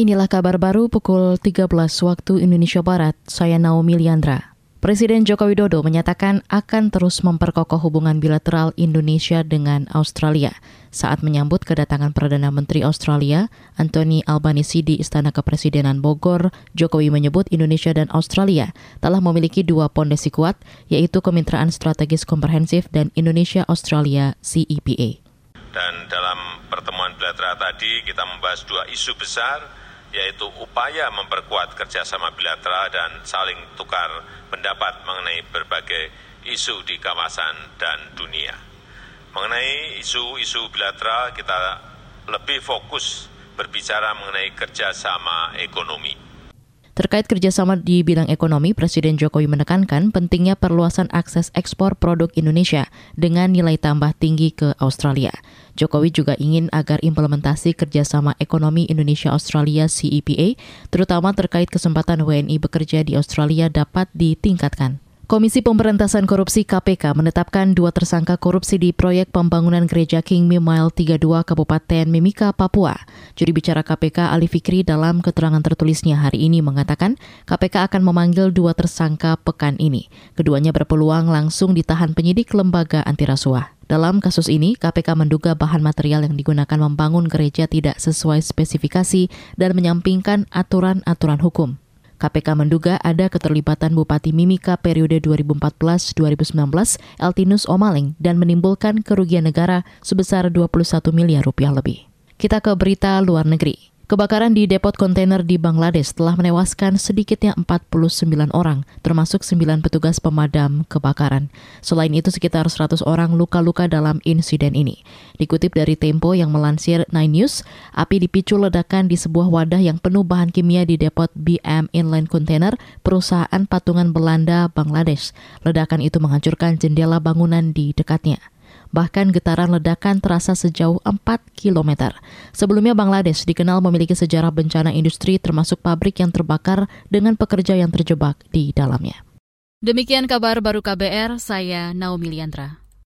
Inilah kabar baru pukul 13 waktu Indonesia Barat. Saya Naomi Liandra. Presiden Joko Widodo menyatakan akan terus memperkokoh hubungan bilateral Indonesia dengan Australia saat menyambut kedatangan Perdana Menteri Australia Anthony Albanese di Istana Kepresidenan Bogor. Jokowi menyebut Indonesia dan Australia telah memiliki dua pondasi kuat, yaitu Kemitraan Strategis Komprehensif dan Indonesia-Australia CEPA. Dan dalam pertemuan bilateral tadi kita membahas dua isu besar, yaitu upaya memperkuat kerjasama bilateral dan saling tukar pendapat mengenai berbagai isu di kawasan dan dunia. Mengenai isu-isu bilateral, kita lebih fokus berbicara mengenai kerjasama ekonomi. Terkait kerjasama di bidang ekonomi, Presiden Jokowi menekankan pentingnya perluasan akses ekspor produk Indonesia dengan nilai tambah tinggi ke Australia. Jokowi juga ingin agar implementasi kerjasama ekonomi Indonesia-Australia CEPA, terutama terkait kesempatan WNI bekerja di Australia dapat ditingkatkan. Komisi Pemberantasan Korupsi KPK menetapkan dua tersangka korupsi di proyek pembangunan gereja King Mimiles 32 Kabupaten Mimika, Papua. Juri bicara KPK Ali Fikri dalam keterangan tertulisnya hari ini mengatakan KPK akan memanggil dua tersangka pekan ini. Keduanya berpeluang langsung ditahan penyidik lembaga anti rasuah. Dalam kasus ini, KPK menduga bahan material yang digunakan membangun gereja tidak sesuai spesifikasi dan menyampingkan aturan-aturan hukum. KPK menduga ada keterlibatan Bupati Mimika periode 2014-2019 Eltinus Omaling dan menimbulkan kerugian negara sebesar 21 miliar rupiah lebih. Kita ke berita luar negeri. Kebakaran di depot kontainer di Bangladesh telah menewaskan sedikitnya 49 orang, termasuk 9 petugas pemadam kebakaran. Selain itu, sekitar 100 orang luka-luka dalam insiden ini. Dikutip dari Tempo yang melansir Nine News, api dipicu ledakan di sebuah wadah yang penuh bahan kimia di depot BM Inland Container, perusahaan patungan Belanda, Bangladesh. Ledakan itu menghancurkan jendela bangunan di dekatnya. Bahkan getaran ledakan terasa sejauh 4 km. Sebelumnya Bangladesh dikenal memiliki sejarah bencana industri termasuk pabrik yang terbakar dengan pekerja yang terjebak di dalamnya. Demikian kabar baru KBR, saya Naomi Liandra.